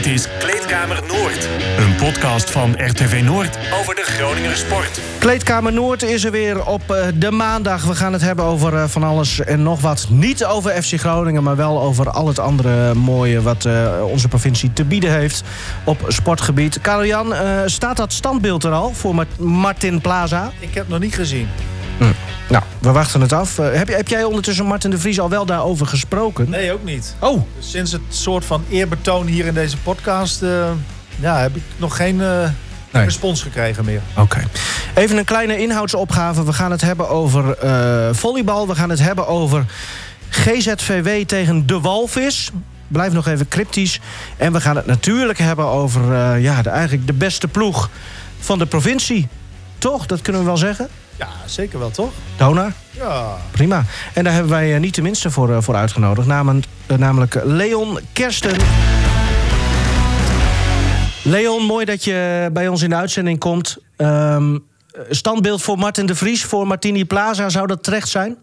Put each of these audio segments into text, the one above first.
Dit is Kleedkamer Noord. Een podcast van RTV Noord over de Groninger sport. Kleedkamer Noord is er weer op eh, de maandag. We gaan het hebben over eh, van alles en nog wat. Niet over FC Groningen, maar wel over al het andere mooie... wat eh, onze provincie te bieden heeft op sportgebied. Karel-Jan, staat dat standbeeld er al voor Martin Plaza? Ik heb het nog niet gezien. Hm. Nou, we wachten het af. heb, heb, jij ondertussen Martin de Vries al wel daarover gesproken? Nee, ook niet. Oh. sinds het soort van eerbetoon hier in deze podcast... ja, heb ik nog geen nee. respons gekregen meer. Oké. Even een kleine inhoudsopgave. We gaan het hebben over uh, volleybal. We gaan het hebben over GZVW tegen de Walvis. Blijf nog even cryptisch. En we gaan het natuurlijk hebben over uh, ja, de, eigenlijk de beste ploeg van de provincie. Toch? Dat kunnen we wel zeggen? Ja, zeker wel, toch? Donar? Ja. Prima. En daar hebben wij eh, niet de minste voor, voor uitgenodigd. Namelijk, namelijk Leon Kersten. Leon, mooi dat je bij ons in de uitzending komt. Um, standbeeld voor Martin de Vries, voor Martini Plaza, zou dat terecht zijn?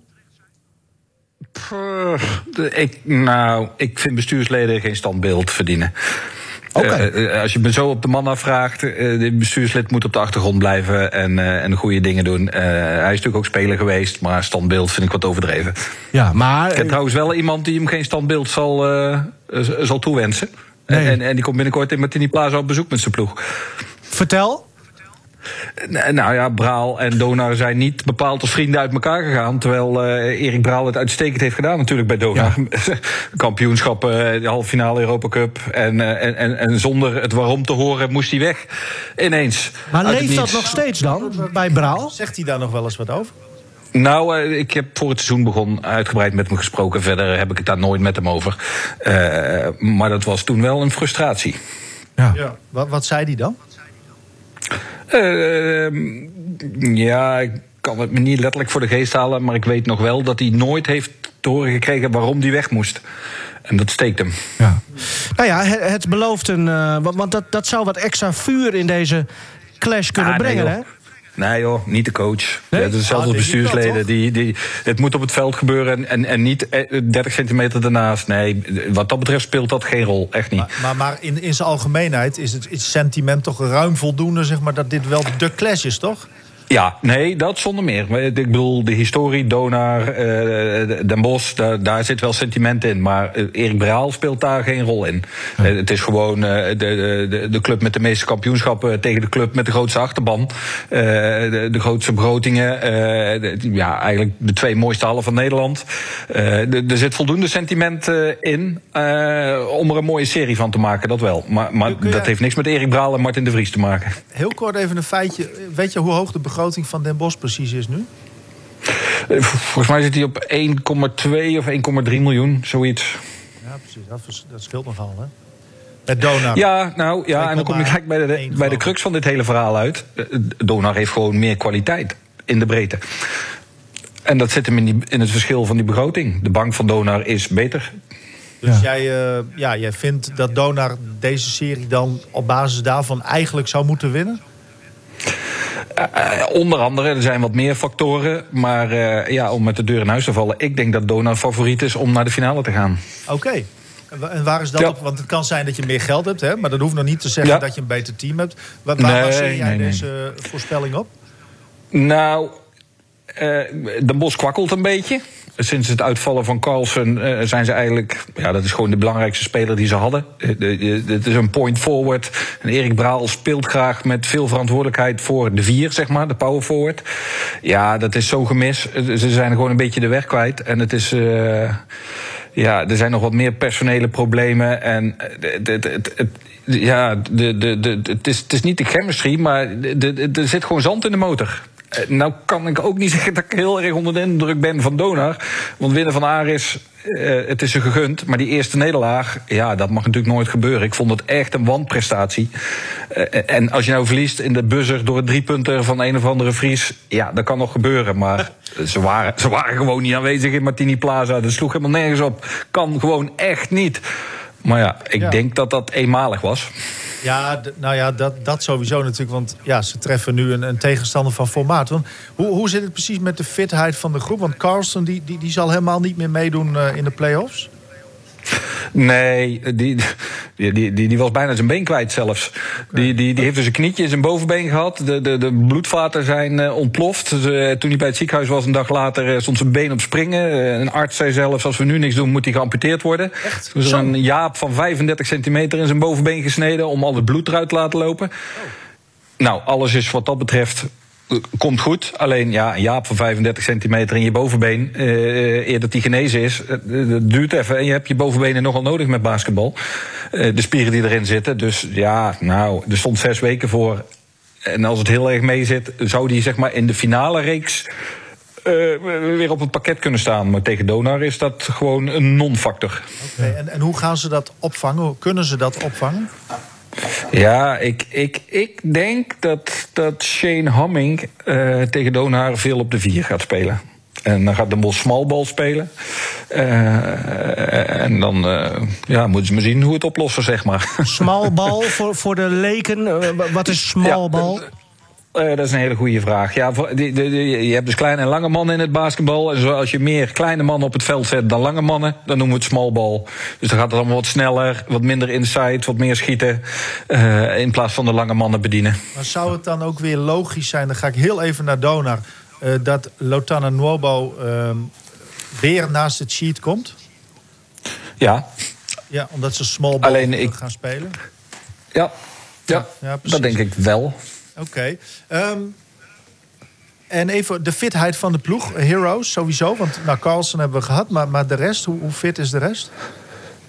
ik, nou, ik vind bestuursleden geen standbeeld verdienen. Okay. Uh, als je me zo op de man afvraagt, uh, de bestuurslid moet op de achtergrond blijven en, uh, en goede dingen doen. hij is natuurlijk ook speler geweest, maar standbeeld vind ik wat overdreven. Ja, maar... Ik ken trouwens wel iemand die hem geen standbeeld zal, zal toewensen. En, en, die komt binnenkort in Martini Plaza op bezoek met zijn ploeg. Vertel. Nou ja, Braal en Donar zijn niet bepaald als vrienden uit elkaar gegaan. Terwijl uh, Erik Braal het uitstekend heeft gedaan natuurlijk bij Donar. Ja. Kampioenschappen, eh, de halve finale Europa Cup. En, uh, en, en zonder het waarom te horen moest hij weg. Ineens. Maar leeft dat nog steeds dan bij Braal? Zegt hij daar nog wel eens wat over? Nou, uh, ik heb voor het seizoen begon uitgebreid met hem gesproken. Verder heb ik het daar nooit met hem over. Uh, maar dat was toen wel een frustratie. Ja. ja. Wat, wat zei hij dan? Uh, ja, ik kan het me niet letterlijk voor de geest halen. Maar ik weet nog wel dat hij nooit heeft te horen gekregen waarom hij weg moest. En dat steekt hem. Ja. Nou ja, het, belooft een. want dat, dat zou wat extra vuur in deze clash kunnen ah, brengen, nee, hè? Nee joh, niet de coach. Nee? Ja, dezelfde ah, bestuursleden. Die, die, het moet op het veld gebeuren en, en, en niet 30 eh, centimeter daarnaast. Nee, wat dat betreft speelt dat geen rol. Echt niet. Maar, maar, maar in, in zijn algemeenheid is het, is sentiment toch ruim voldoende... Zeg maar, dat dit wel de clash is, toch? Ja, nee, dat zonder meer. Ik bedoel, de historie, Donar, uh, Den Bosch, daar, daar, zit wel sentiment in. Maar uh, Erik Braal speelt daar geen rol in. Uh, het is gewoon de, de, de, club met de meeste kampioenschappen tegen de club met de grootste achterban. De, de, grootste begrotingen. ja, eigenlijk de twee mooiste hallen van Nederland. er zit voldoende sentiment in om er een mooie serie van te maken, dat wel. Maar, maar dat heeft niks met Erik Braal en Martin de Vries te maken. Heel kort even een feitje. Weet je hoe hoog de begroting van Den Bosch precies is nu? Eh, volgens mij zit hij op 1,2 of 1,3 miljoen, zoiets. Ja, precies. Dat, dat scheelt nogal, hè? Met Donar. Ja, nou ja, en dan kom je gelijk bij de, bij de crux van dit hele verhaal uit. Eh, Donar heeft gewoon meer kwaliteit in de breedte. En dat zit hem in, die, in het verschil van die begroting. De bank van Donar is beter. Dus jij, uh, ja, jij vindt dat Donar deze serie dan op basis daarvan eigenlijk zou moeten winnen? Uh, onder andere, er zijn wat meer factoren. Maar uh, ja, om met de deur in huis te vallen. Ik denk dat Dona favoriet is om naar de finale te gaan. Oké. En waar is dat op? Want het kan zijn dat je meer geld hebt, hè? maar dat hoeft nog niet te zeggen dat je een beter team hebt. Waar, waar baseer jij nee, deze voorspelling op? Nou, uh, de Bos kwakkelt een beetje sinds het uitvallen van Carlsen uh, zijn ze eigenlijk... Ja, dat is gewoon de belangrijkste speler die ze hadden. Het is een point forward. En Erik Braal speelt graag met veel verantwoordelijkheid voor de vier, zeg maar, de power forward. Ja, dat is zo gemis. Ze zijn gewoon een beetje de weg kwijt. En het is... Ja, er zijn nog wat meer personele problemen. En ja, het is niet de chemistry, maar er zit gewoon zand in de motor. Eh, nou kan ik ook niet zeggen dat ik heel erg onder de indruk ben van Donar. Want winnen van Aris, uh, het is een gegund. Maar die eerste nederlaag, ja, dat mag natuurlijk nooit gebeuren. Ik vond het echt een wanprestatie. Uh, en als je nou verliest in de buzzer door het drie punten van een of andere Fries... ja, dat kan nog gebeuren. Maar ze waren, ze waren gewoon niet aanwezig in Martini Plaza. Dat sloeg helemaal nergens op. Kan gewoon echt niet. Maar ja, ik denk dat dat eenmalig was. Ja, nou ja, dat, dat sowieso natuurlijk. Want ja, ze treffen nu een, een tegenstander van formaat. Want hoe, hoe zit het precies met de fitheid van de groep? Want Carlson die, die, die zal helemaal niet meer meedoen uh, in de play-offs. Nee, die, die, die, die, was bijna zijn been kwijt zelfs. Die, die, die heeft dus een knietje in zijn bovenbeen gehad. De, de, de bloedvaten zijn uh, ontploft. Dus, uh, toen hij bij het ziekenhuis was, een dag later, uh, stond zijn been op springen. een arts zei zelfs, als we nu niks doen, moet hij geamputeerd worden. Echt? Dus er een jaap van 35 centimeter in zijn bovenbeen gesneden... om al het bloed eruit te laten lopen. Oh. Nou, alles is wat dat betreft komt goed. Alleen ja, een jaap van 35 centimeter in je bovenbeen, uh, eer dat die genezen is, uh, dat duurt even. En je hebt je bovenbenen nogal nodig met basketbal. De spieren die erin zitten. Dus ja, nou, er stond zes weken voor. En als het heel erg mee zit, zou die zeg maar in de finale reeks. weer op het pakket kunnen staan. Maar tegen Donar is dat gewoon een non-factor. En, en hoe gaan ze dat opvangen? Hoe kunnen ze dat opvangen? Ja, ik, ik, ik denk dat, dat Shane Hamming uh, tegen Donar veel op de vier gaat spelen. En dan gaat de Bos smalbal spelen. Uh, en dan uh, ja, moeten ze maar zien hoe het oplossen, zeg maar. Smalbal voor, voor de leken. wat is smalbal? Ja, uh, dat is een hele goede vraag. Ja, je hebt dus kleine en lange mannen in het basketbal. En zoals je meer kleine mannen op het veld zet dan lange mannen, dan noemen we het smallbal. Dus dan gaat het allemaal wat sneller, wat minder inside, wat meer schieten. Uh, in plaats van de lange mannen bedienen. Maar zou het dan ook weer logisch zijn, dan ga ik heel even naar Donar, uh, dat Lotana Nuobo ehm, weer naast het sheet komt? Ja. Ja, omdat ze smallball Alleen ik... gaan spelen? Ja, ja, ja dat denk ik wel. Oké. Ehm, en even de fitheid van de ploeg. Heroes sowieso. Want nou, Carlsen hebben we gehad. Maar, maar de rest, hoe, hoe fit is de rest?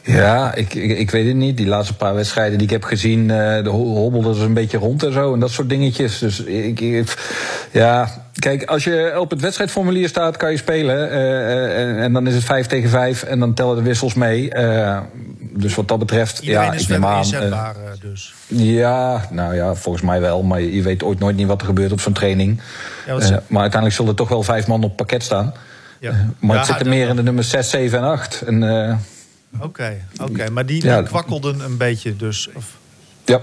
Ja, ik, ik, weet het niet. Die laatste paar wedstrijden die ik heb gezien, uh, de hobbelde ze een beetje rond en zo. En dat soort dingetjes. Dus ik, ja, kijk, als je op het wedstrijdformulier staat, kan je spelen. Uh, en, en, dan is het 5 tegen 5 en dan tellen de wissels mee. Uh, dus wat dat betreft, Iedereen ja, is ik neem aan. Inzetbaar, dus. Ja, nou ja, volgens mij wel. Maar je weet ooit nooit niet wat er gebeurt op zo'n training. Ja, maar uiteindelijk zullen er toch wel vijf man op pakket staan. Ja. maar het zit er meer in de nummers 6, 7 en 8. En Oké, oké. maar die, die kwakkelden een beetje dus? Of? Ja.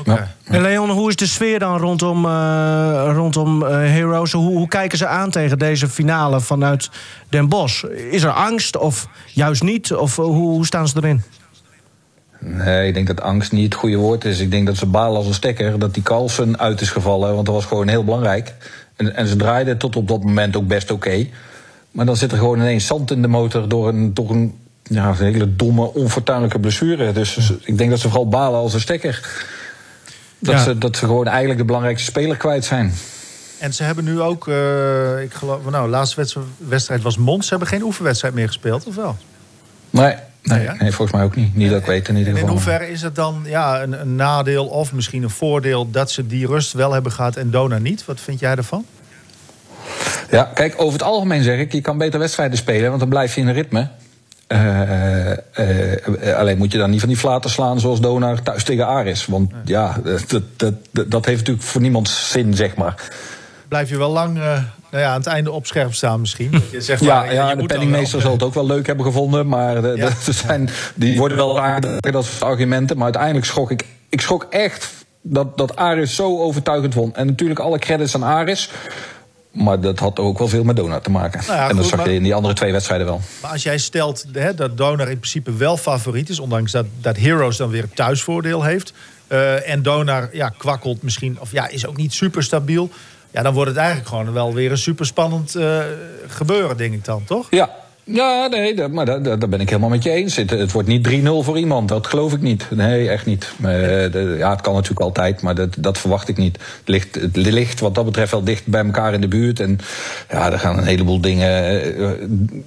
Okay. En Leon, hoe is de sfeer dan rondom, uh, rondom uh, Heroes? Hoe, hoe, kijken ze aan tegen deze finale vanuit Den Bosch? Is er angst of juist niet? Of uh, hoe, hoe, staan ze erin? Nee, ik denk dat angst niet het goede woord is. Ik denk dat ze balen als een stekker dat die Carlsen uit is gevallen. Want dat was gewoon heel belangrijk. En, en ze draaiden tot op dat moment ook best oké. Maar dan zit er gewoon ineens zand in de motor door een, door een ja, een hele domme, onfortuinlijke blessure. Dus ik denk dat ze vooral balen als een stekker. Dat, ze, dat ze gewoon eigenlijk de belangrijkste speler kwijt zijn. En ze hebben nu ook, uh, ik geloof, nou, de laatste wedstrijd was Mons. Ze hebben geen oefenwedstrijd meer gespeeld, of wel? Nee, nee, nee volgens mij ook niet. Niet dat ik weet in ieder geval. in hoeverre is het dan ja, een, een, nadeel of misschien een voordeel dat ze die rust wel hebben gehad en Dona niet? Wat vind jij ervan? Ja, kijk, over het algemeen zeg ik, je kan beter wedstrijden spelen, want dan blijf je in een ritme. Uh, uh, alleen moet je dan niet van die flaten slaan zoals Donar thuis tegen Aris. Want ja, dat, dat, dat, heeft natuurlijk voor niemand zin, zeg maar. Blijf je wel lang nou ja, aan het einde op scherp staan misschien. Je zegt ja, ja de penningmeester zal het ook wel leuk hebben gevonden. Maar de, ja. de, zijn, die worden wel aardig, dat soort argumenten. Maar uiteindelijk schrok ik, ik schrok echt dat, dat Aris zo overtuigend won. En natuurlijk alle credits aan Aris. Maar dat had ook wel veel met Donar te maken. Nou en dat zag je in die andere twee wedstrijden wel. Maar als jij stelt hè, dat Donar in principe wel favoriet is... ondanks dat, dat Heroes dan weer een thuisvoordeel heeft... Uh, en Donar ja, kwakkelt misschien, of ja, is ook niet super stabiel... ja, dan wordt het eigenlijk gewoon wel weer een super spannend uh, gebeuren, denk ik dan, toch? Ja, ja, nee, dat, maar daar, daar ben ik helemaal met je eens. Het, het wordt niet 3-0 voor iemand, dat geloof ik niet. Nee, echt niet. De, ja, het kan natuurlijk altijd, maar dat, dat verwacht ik niet. Het ligt, het ligt wat dat betreft wel dicht bij elkaar in de buurt. En ja, er gaan een heleboel dingen uh,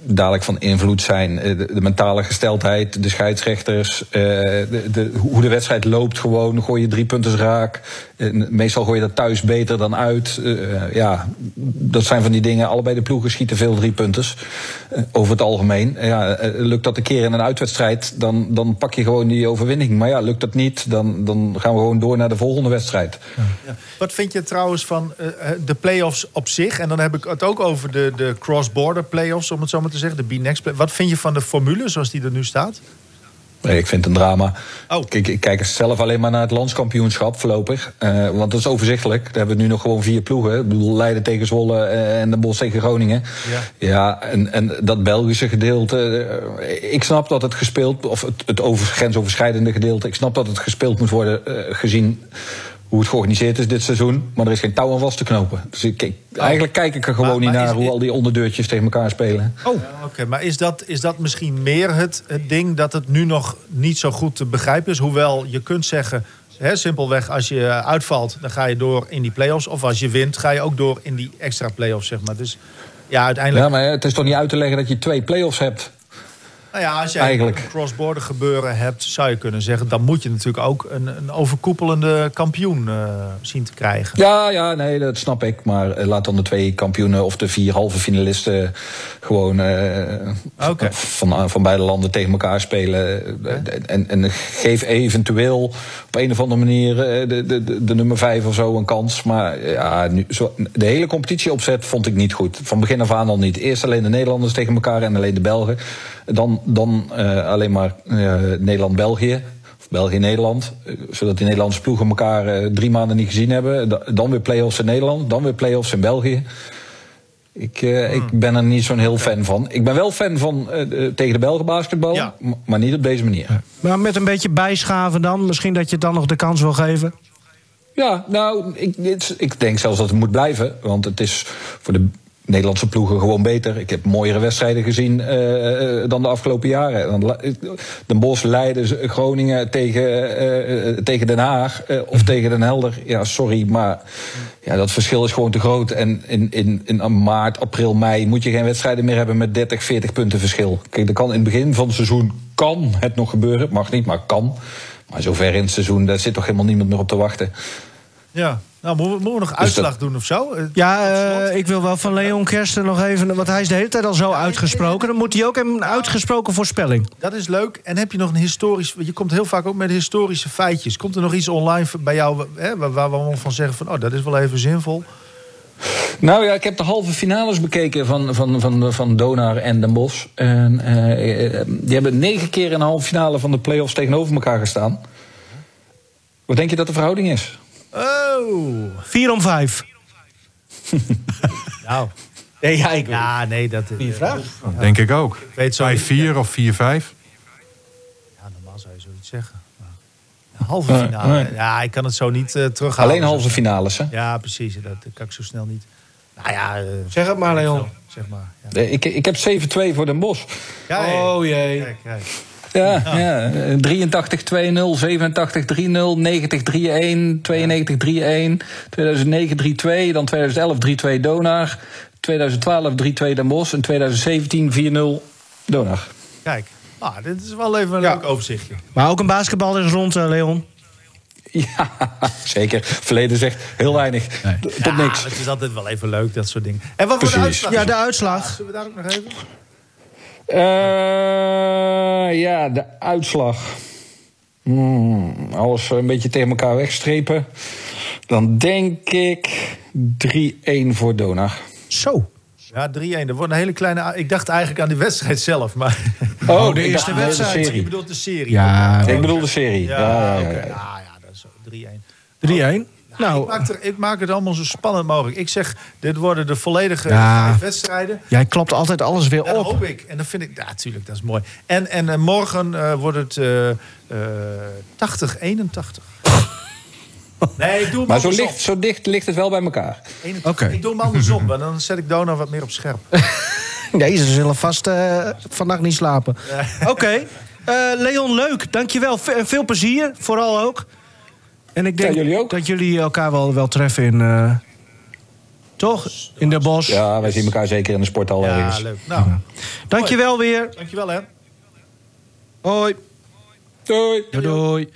dadelijk van invloed zijn. De, de, mentale gesteldheid, de scheidsrechters, de, de, hoe de wedstrijd loopt gewoon. Gooi je drie punten raak. Meestal gooi je dat thuis beter dan uit. ja, dat zijn van die dingen. Allebei de ploegen schieten veel drie punters. over over het algemeen. Ja, eh, lukt dat een keer in een uitwedstrijd, dan, dan pak je gewoon die overwinning. Maar ja, lukt dat niet, dan, dan gaan we gewoon door naar de volgende wedstrijd. Ja. Wat vind je trouwens van de play-offs op zich? En dan heb ik het ook over de, de cross-border play-offs, om het zo maar te zeggen, de B-Next. Wat vind je van de formule zoals die er nu staat? Nee, ik vind het een drama. Oh. Kijk, ik kijk zelf alleen maar naar het landskampioenschap voorlopig. Eh, want dat is overzichtelijk. Daar hebben we nu nog gewoon vier ploegen. Ik bedoel, Leiden tegen Zwolle eh, en de Bos tegen Groningen. Ja. Ja, en, en dat Belgische gedeelte. eh, ik snap dat het gespeeld, of het, het over, grensoverschrijdende gedeelte. Ik snap dat het gespeeld moet worden gezien hoe het georganiseerd is dit seizoen. Maar er is geen touw aan vast te knopen. Dus ik, ik- eigenlijk kijk ik er gewoon Maar- niet naar is hoe dit- al die onderdeurtjes tegen elkaar spelen. Oh, oké. Maar is dat, is dat misschien meer het, het ding dat het nu nog niet zo goed te begrijpen is? Hoewel je kunt zeggen, hè, simpelweg, als je uitvalt, dan ga je door in die play-offs. Of als je wint, ga je ook door in die extra play-offs, zeg maar. Dus ja, uiteindelijk... Ja, maar het is toch niet uit te leggen dat je twee play-offs hebt. Nou ja, als jij Eigenlijk. een cross-border gebeuren hebt, zou je kunnen zeggen... dan moet je natuurlijk ook een, een overkoepelende kampioen eh, zien te krijgen. Ja, ja, nee, dat snap ik. Maar eh, laat dan de twee kampioenen of de vier halve finalisten gewoon eh, van, van beide landen tegen elkaar spelen. En, en geef eventueel op een of andere manier de, de, de, de nummer vijf of zo een kans. Maar ja, nu, zo, de hele competitieopzet vond ik niet goed. Van begin af aan al niet. Eerst alleen de Nederlanders tegen elkaar en alleen de Belgen. Dan, dan eh, alleen maar eh, Nederland-België. Of België-Nederland. eh, Zodat die Nederlandse ploegen elkaar eh, drie maanden niet gezien hebben. Da- Dan weer play-offs in Nederland. Dan weer play-offs in België. Ik, eh, ik ben er niet zo'n heel fan van. Ik ben wel fan van tegen de Belgen basketbal. Ja. Maar niet op deze manier. Maar met een beetje bijschaven dan. Misschien dat je het dan nog de kans wil geven. Ja, nou, ik, ik denk zelfs dat het moet blijven. Want het is voor de Nederlandse ploegen gewoon beter. Ik heb mooiere wedstrijden gezien eh, eh, dan de afgelopen jaren. Den Bosch, Leiden, Groningen tegen, eh, tegen Den Haag of tegen Den Helder. Ja, sorry, maar ja, dat verschil is gewoon te groot. En in, in, in maart, april, mei moet je geen wedstrijden meer hebben met 30, 40 punten verschil. Kijk, dat kan in het begin van het seizoen kan het nog gebeuren. Mag niet, maar kan. Maar zover in het seizoen, daar zit toch helemaal niemand meer op te wachten. Ja. Nou, moeten we, moeten we nog uitslag doen of zo? Eh, Ja, eh, ik wil wel van Leon Kersten nog even... want hij is de hele tijd al zo uitgesproken. Dan moet hij ook een uitgesproken voorspelling. Dat is leuk. En heb je nog een historisch... Je komt heel vaak ook met historische feitjes. Komt er nog iets online bij jou hè, waar, we van zeggen van... oh, dat is wel even zinvol. Nou ja, ik heb de halve finales bekeken van, van, van, van Donar en Den Bosch. En, eh, eh, die hebben negen keer in de halve finale van de play-offs tegenover elkaar gestaan. Wat denk je dat de verhouding is? Oh. 4 om 5. Nou. Nee, ja, ik Ja, nee, dat... Goeie vraag. Denk ik ook. weet zo niet. 5-4 of 4-5. Ja, normaal zou je zoiets zeggen. Maar halve finale. nee. Ja, ik kan het zo niet eh terughalen. Alleen halve finales, hè? Ja, precies. Dat kan ik zo snel niet. Nou ja... eh, Zeg het maar, Leon. Zeg maar. Ja. Nee, Ik, ik heb 7-2 voor Den Bosch. Kijk, Oh jee. kijk, kijk. Ja, ja. eh, 83 2-0, 87 3-0, 90 3-1, 92 3-1, 2009 3-2, dan 2011 3-2 Donar, 2012 3-2 Den Bosch en 2017 4-0 Donar. Kijk. Ah, dit is wel even een Ja. leuk overzichtje. Maar ook een basketbal is rond, eh, Leon. Ja, zeker. Verleden zegt heel weinig. Tot Ja, niks. Het is altijd wel even leuk, dat soort dingen. En wat voor de uitslag? Ja, de uitslag. Zullen we daar ook nog even? Eh, ja, de uitslag. Hmm, alles een beetje tegen elkaar wegstrepen. Dan denk ik 3-1 voor Donar. Zo. Ja, 3-1. Dat wordt een hele kleine... Ik dacht eigenlijk aan die wedstrijd zelf, maar... Oh, de ik eerste wedstrijd. Serie. bedoelt de serie. Ja. Ik bedoel de serie. Ja, Ja, ja, ja, ja. Ja, ja, dat is zo. 3-1. 3-1. Ik Nou, maak, er, ik maak het allemaal zo spannend mogelijk. Ik zeg, dit worden de volledige Ja. wedstrijden. jij klopt altijd alles weer Dat op. hoop ik. En dat vind ik, ja, natuurlijk, dat is mooi. En, en eh, morgen eh, wordt het eh eh 80, 81. Nee, ik doe hem Maar zo, andersom. licht, zo dicht ligt het wel bij elkaar. 81. Oké. Ik doe hem andersom, want dan zet ik Dona wat meer op scherp. Nee, ze zullen vast eh, vannacht niet slapen. Oké. Eh, Leon, leuk. Dankjewel. En veel plezier. Vooral ook. En ik denk Ja, jullie ook. dat jullie elkaar wel, wel treffen in... eh, toch? In de bos. Ja, wij zien elkaar zeker in de sporthal Ja, ergens. leuk. Nou, Dankjewel weer. dankjewel hè. Hoi. Doei. Doei, doei.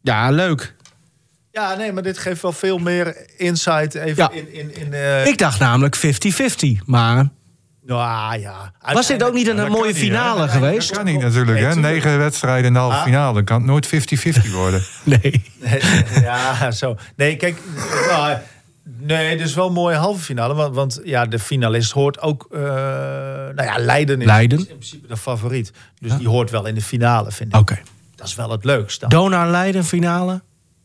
Ja, leuk. Ja, nee, maar dit geeft wel veel meer insight even Ja. in... in, in eh, Ik dacht namelijk 50-50. Maar nou ja. was dit ook niet een, dat mooie niet, finale geweest? Dat kan niet natuurlijk, hè? Negen wedstrijden in de halve Ah. finale. Dan kan het nooit 50-50 worden. Nee. ja, zo. Nee, kijk, nou, Nee, is wel een mooie halve finale. Want, want ja, de finalist hoort ook... eh, nou ja, Leiden is, Leiden. is in principe de favoriet. Dus die hoort wel in de finale, vind ik. Oké. Dat is wel het leukst dan. Donar Leiden finale.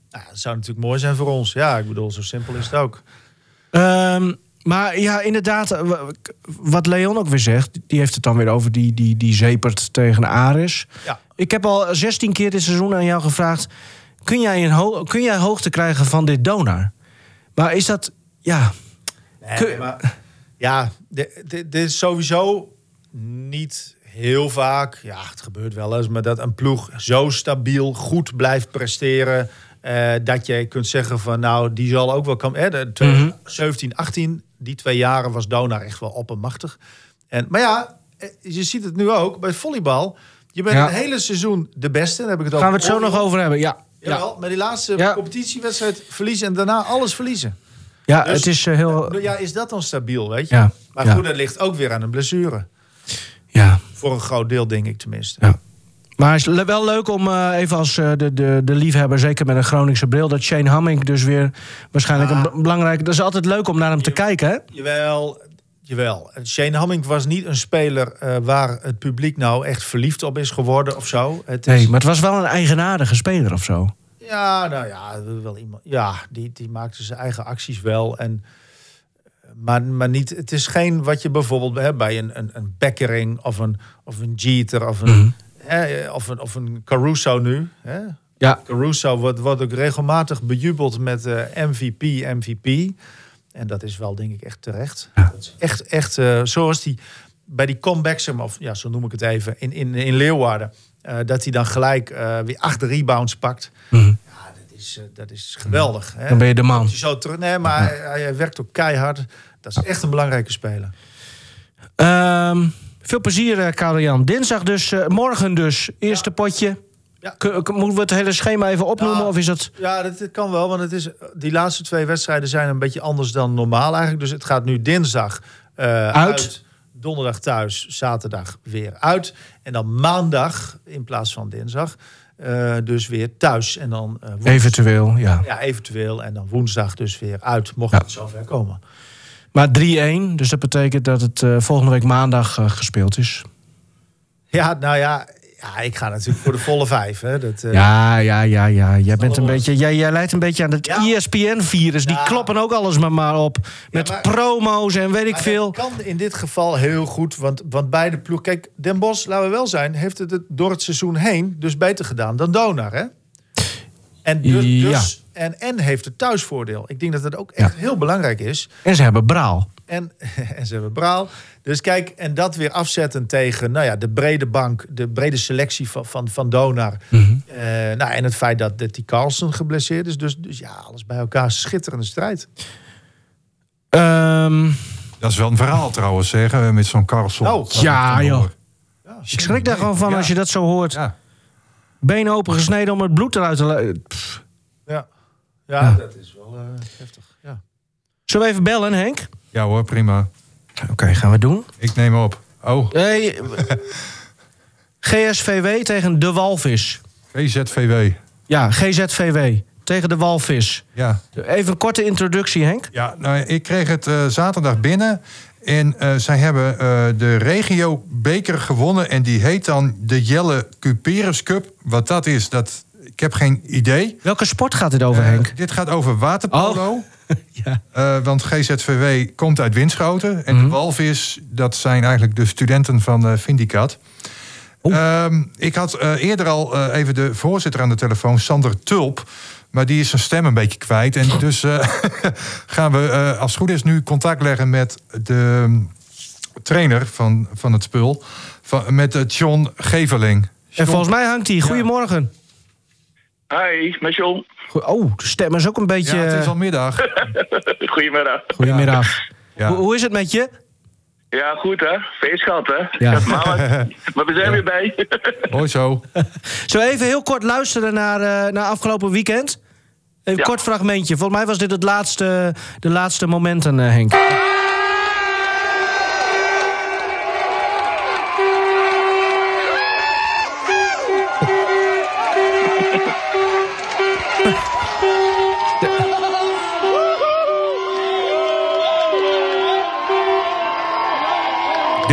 Nou, dat zou natuurlijk mooi zijn voor ons. Ja, ik bedoel, zo simpel is het ook. Ehm, maar ja, inderdaad, eh, wat Leon ook weer zegt, die heeft het dan weer over die, die, die zepert tegen Aris. Ja. Ik heb al 16 keer dit seizoen aan jou gevraagd: kun jij, een ho- kun jij hoogte krijgen van dit Donar? Maar is dat, ja. Nee, Kun- maar, ja, dit, dit, dit is sowieso niet heel vaak. Ja, het gebeurt wel eens, maar dat een ploeg zo stabiel goed blijft presteren. Eh, dat je kunt zeggen van nou, die zal ook wel komen. Hè, de 2017, 18, die twee jaren was Donar echt wel oppermachtig. En, maar ja, eh, je ziet het nu ook bij volleybal. Je bent Ja. een hele seizoen de beste. Dan heb ik het Gaan we het zo nog over hebben? Ja. Jawel, Ja, maar die laatste Ja. competitiewedstrijd verliezen en daarna alles verliezen. ja Dus- het is eh, heel. Ja, is dat dan stabiel, weet je? Ja, Maar goed, dat ligt ook weer aan een blessure. Ja. Voor een groot deel, denk ik tenminste. Ja. Maar het is wel leuk om eh, even als eh, de, de, de liefhebber, zeker met een Groningse bril, dat Shane Hamming dus weer waarschijnlijk Ah. een be- belangrijk. Dat is altijd leuk om naar hem te kijken, hè? Jawel, jawel. En Shane Hamming was niet een speler eh, waar het publiek nou echt verliefd op is geworden of zo. Het is, Nee, maar het was wel een eigenaardige speler of zo. Ja, nou ja, wel iemand. Ja, die, die maakte zijn eigen acties wel. En, maar, maar niet, het is geen wat je bijvoorbeeld hè, bij een, een, een Beckering of een, of een Jeter of een, of een, of een Caruso nu. Hè? Ja. Caruso wordt, wordt ook regelmatig bejubeld met eh, MVP, MVP. En dat is wel, denk ik, echt terecht. Ja. Echt, echt eh, zoals die bij die comebacks, of ja, zo noem ik het even, in, in, in Leeuwarden. eh, dat hij dan gelijk weer acht rebounds pakt. Mhm. Ja, dat is, dat is geweldig. Hè? Dan ben je de man. Hij zo terug. Nee, maar hij, hij werkt ook keihard. Dat is echt een belangrijke speler. Ehm, veel plezier, eh Karel-Jan. Dinsdag dus, eh, morgen dus, eerste potje. Ja. Moeten we het hele schema even opnoemen? Nou, of is dat... Ja, dat, dat kan wel, want het is, die laatste twee wedstrijden zijn een beetje anders dan normaal eigenlijk. Dus het gaat nu dinsdag eh, uit. donderdag thuis, zaterdag weer uit. En dan maandag in plaats van dinsdag, dus weer thuis. En dan woens- Eventueel, ja. Ja, eventueel. En dan woensdag dus weer uit, mocht Ja. het zover komen. Maar 3-1, dus dat betekent dat het eh, volgende week maandag eh, gespeeld is. Ja, nou ja, ja, ik ga natuurlijk voor de volle vijf. Hè. Dat, eh, Ja, ja, ja, ja. Jij, bent een beetje, jij, jij leidt een beetje aan het Ja. ESPN-virus. Die Ja. kloppen ook alles maar, maar op. Met maar- promo's en weet ik veel. dat kan in dit geval heel goed, want, want beide ploeg... Kijk, Den Bosch, laten we wel zijn, heeft het het door het seizoen heen dus beter gedaan dan Donar, hè? En, dus, dus, en, en heeft het thuisvoordeel. Ik denk dat het ook echt heel belangrijk is. En ze hebben Braal. En, en ze hebben Braal. Dus kijk, en dat weer afzetten tegen nou ja, de brede bank, de brede selectie van, van, van Donar. Mhm. Eh, nou, en het feit dat, dat die Carlsen geblesseerd is. Dus, dus ja, alles bij elkaar schitterende strijd. Ehm, Dat is wel een verhaal trouwens, zeggen met zo'n Carlson. Oh. Ja, joh. Ja. ik schrik daar gewoon van Ja. als je dat zo hoort. Ja. Benen opengesneden om het bloed eruit te laten. Ja, dat is wel eh, heftig. Ja. Zullen we even bellen, Henk? ja hoor, prima. Oké, gaan we doen. Ik neem op. Oh, Hey, GSVW tegen de Walvis. VZVW. Ja, GZVW tegen de Walvis. Ja. Even een korte introductie, Henk. Ja, nou, ik kreeg het eh, zaterdag binnen. En eh, zij hebben eh, de regio beker gewonnen. En die heet dan de Jelle Cuperus Cup. Wat dat is, dat, ik heb geen idee. Welke sport gaat dit over, Eh, Henk? dit gaat over waterpolo. Ja. Eh, want GZVW komt uit Winschoten. En Mhm. de walvis, dat zijn eigenlijk de studenten van eh Vindicat. Ehm, ik had eerder al even de voorzitter aan de telefoon, Sander Tulp. Maar die is zijn stem een beetje kwijt. En dus gaan we, als het goed is, nu contact leggen met de mm, trainer van, van het spul. Van, met John Geveling. En volgens mij hangt hij. Goedemorgen. Hi, met John. Goe- Oh, de stem is ook een beetje... ja, het is al middag. Goedemiddag. Goedemiddag. Ja. Hoe, hoe is het met je? Ja, goed hè? Feest gehad hè? Ja. Maar we zijn weer bij. Hoi zo. Zullen we even heel kort luisteren naar, eh, naar afgelopen weekend? Even een Ja. kort fragmentje. Volgens mij was dit het laatste, de laatste momenten, eh, Henk.